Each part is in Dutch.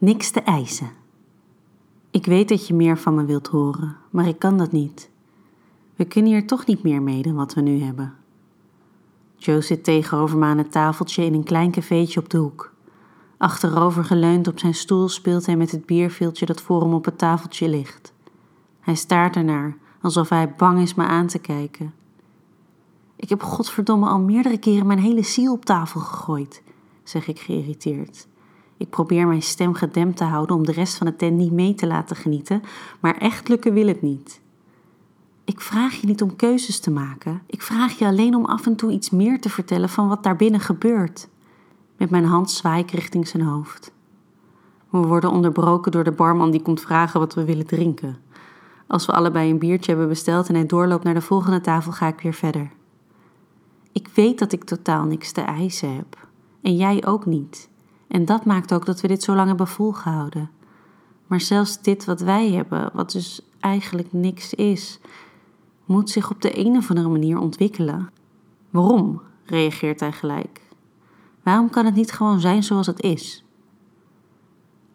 Niks te eisen. Ik weet dat je meer van me wilt horen, maar ik kan dat niet. We kunnen hier toch niet meer mee dan wat we nu hebben. Joe zit tegenover me aan het tafeltje in een klein cafeetje op de hoek. Achterover geleund op zijn stoel speelt hij met het bierveeltje dat voor hem op het tafeltje ligt. Hij staart ernaar, alsof hij bang is me aan te kijken. Ik heb godverdomme al meerdere keren mijn hele ziel op tafel gegooid, zeg ik geïrriteerd. Ik probeer mijn stem gedempt te houden om de rest van de tent niet mee te laten genieten, maar echt lukken wil het niet. Ik vraag je niet om keuzes te maken. Ik vraag je alleen om af en toe iets meer te vertellen van wat daar binnen gebeurt. Met mijn hand zwaai ik richting zijn hoofd. We worden onderbroken door de barman die komt vragen wat we willen drinken. Als we allebei een biertje hebben besteld en hij doorloopt naar de volgende tafel, ga ik weer verder. Ik weet dat ik totaal niks te eisen heb. En jij ook niet. En dat maakt ook dat we dit zo lang hebben volgehouden. Maar zelfs dit wat wij hebben, wat dus eigenlijk niks is, moet zich op de een of andere manier ontwikkelen. Waarom? reageert hij gelijk. Waarom kan het niet gewoon zijn zoals het is?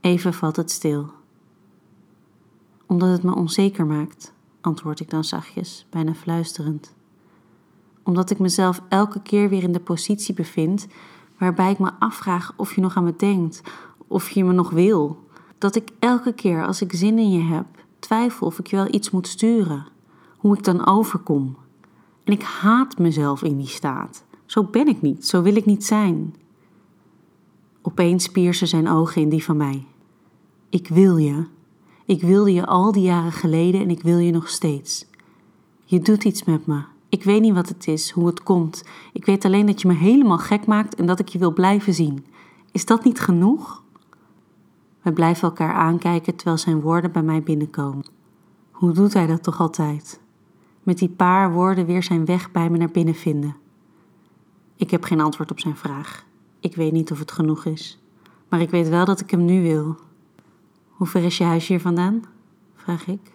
Even valt het stil. Omdat het me onzeker maakt, antwoord ik dan zachtjes, bijna fluisterend. Omdat ik mezelf elke keer weer in de positie bevind waarbij ik me afvraag of je nog aan me denkt, of je me nog wil. Dat ik elke keer als ik zin in je heb, twijfel of ik je wel iets moet sturen, hoe ik dan overkom. En ik haat mezelf in die staat. Zo ben ik niet, zo wil ik niet zijn. Opeens piersen zijn ogen in die van mij. Ik wil je. Ik wilde je al die jaren geleden en ik wil je nog steeds. Je doet iets met me. Ik weet niet wat het is, hoe het komt. Ik weet alleen dat je me helemaal gek maakt en dat ik je wil blijven zien. Is dat niet genoeg? We blijven elkaar aankijken terwijl zijn woorden bij mij binnenkomen. Hoe doet hij dat toch altijd? Met die paar woorden weer zijn weg bij me naar binnen vinden. Ik heb geen antwoord op zijn vraag. Ik weet niet of het genoeg is. Maar ik weet wel dat ik hem nu wil. Hoe ver is je huis hier vandaan? vraag ik.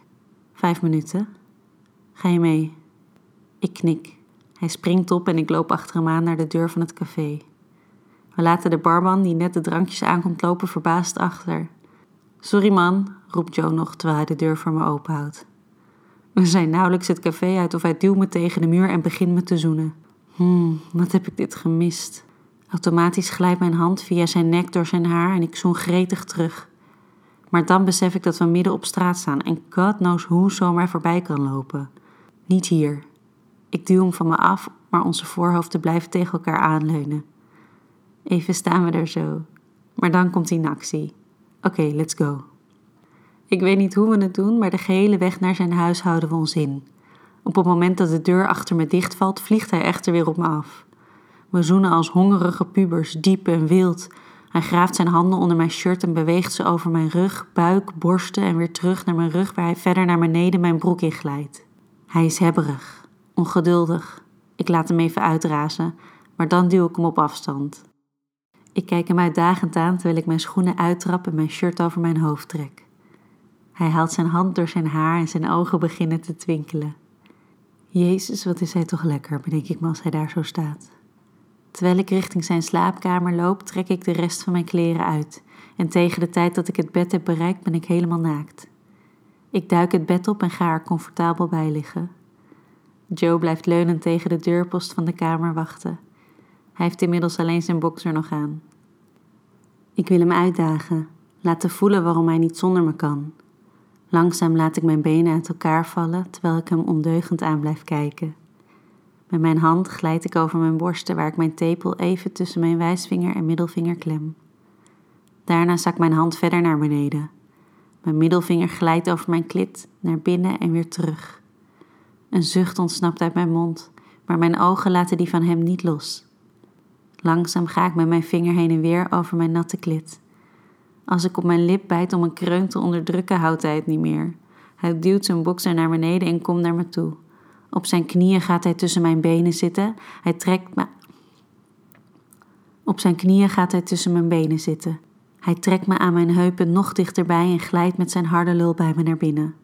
Vijf minuten. Ga je mee? Ik knik. Hij springt op en ik loop achter hem aan naar de deur van het café. We laten de barman die net de drankjes aankomt lopen verbaasd achter. Sorry man, roept Joe nog terwijl hij de deur voor me openhoudt. We zijn nauwelijks het café uit of hij duwt me tegen de muur en begint me te zoenen. Hmm, wat heb ik dit gemist. Automatisch glijdt mijn hand via zijn nek door zijn haar en ik zoen gretig terug. Maar dan besef ik dat we midden op straat staan en God knows hoe zomaar voorbij kan lopen. Niet hier. Ik duw hem van me af, maar onze voorhoofden blijven tegen elkaar aanleunen. Even staan we er zo. Maar dan komt hij in actie. Oké, let's go. Ik weet niet hoe we het doen, maar de gehele weg naar zijn huis houden we ons in. Op het moment dat de deur achter me dichtvalt, vliegt hij echter weer op me af. We zoenen als hongerige pubers, diep en wild. Hij graaft zijn handen onder mijn shirt en beweegt ze over mijn rug, buik, borsten en weer terug naar mijn rug waar hij verder naar beneden mijn broek in glijdt. Hij is hebberig, ongeduldig. Ik laat hem even uitrazen, maar dan duw ik hem op afstand. Ik kijk hem uitdagend aan terwijl ik mijn schoenen uittrap en mijn shirt over mijn hoofd trek. Hij haalt zijn hand door zijn haar en zijn ogen beginnen te twinkelen. Jezus, wat is hij toch lekker, bedenk ik me als hij daar zo staat. Terwijl ik richting zijn slaapkamer loop, trek ik de rest van mijn kleren uit. En tegen de tijd dat ik het bed heb bereikt, ben ik helemaal naakt. Ik duik het bed op en ga er comfortabel bij liggen. Joe blijft leunend tegen de deurpost van de kamer wachten. Hij heeft inmiddels alleen zijn boxer nog aan. Ik wil hem uitdagen, laten voelen waarom hij niet zonder me kan. Langzaam laat ik mijn benen uit elkaar vallen terwijl ik hem ondeugend aan blijf kijken. Met mijn hand glijd ik over mijn borsten waar ik mijn tepel even tussen mijn wijsvinger en middelvinger klem. Daarna zak mijn hand verder naar beneden. Mijn middelvinger glijdt over mijn klit, naar binnen en weer terug. Een zucht ontsnapt uit mijn mond, maar mijn ogen laten die van hem niet los. Langzaam ga ik met mijn vinger heen en weer over mijn natte klit. Als ik op mijn lip bijt om een kreun te onderdrukken, houdt hij het niet meer. Hij duwt zijn bokser naar beneden en komt naar me toe. Op zijn knieën gaat hij tussen mijn benen zitten. Hij trekt me. Op zijn knieën gaat hij tussen mijn benen zitten. Hij trekt me aan mijn heupen nog dichterbij en glijdt met zijn harde lul bij me naar binnen.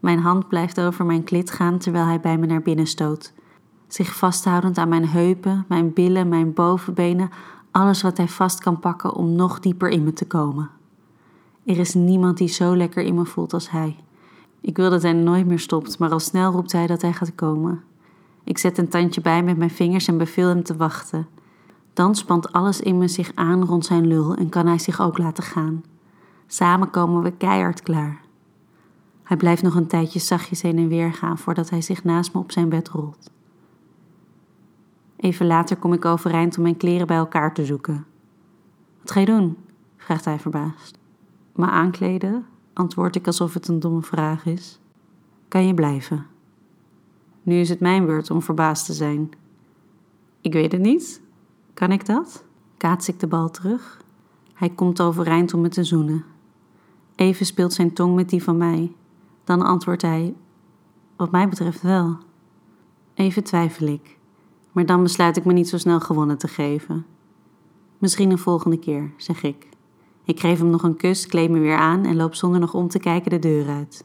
Mijn hand blijft over mijn klit gaan terwijl hij bij me naar binnen stoot. Zich vasthoudend aan mijn heupen, mijn billen, mijn bovenbenen, alles wat hij vast kan pakken om nog dieper in me te komen. Er is niemand die zo lekker in me voelt als hij. Ik wil dat hij nooit meer stopt, maar al snel roept hij dat hij gaat komen. Ik zet een tandje bij met mijn vingers en beveel hem te wachten. Dan spant alles in me zich aan rond zijn lul en kan hij zich ook laten gaan. Samen komen we keihard klaar. Hij blijft nog een tijdje zachtjes heen en weer gaan voordat hij zich naast me op zijn bed rolt. Even later kom ik overeind om mijn kleren bij elkaar te zoeken. Wat ga je doen? vraagt hij verbaasd. Me aankleden, antwoord ik alsof het een domme vraag is. Kan je blijven? Nu is het mijn beurt om verbaasd te zijn. Ik weet het niet. Kan ik dat? Kaats ik de bal terug. Hij komt overeind om me te zoenen. Even speelt zijn tong met die van mij. Dan antwoordt hij: Wat mij betreft wel. Even twijfel ik, maar dan besluit ik me niet zo snel gewonnen te geven. Misschien een volgende keer, zeg ik. Ik geef hem nog een kus, kleed me weer aan en loop zonder nog om te kijken de deur uit.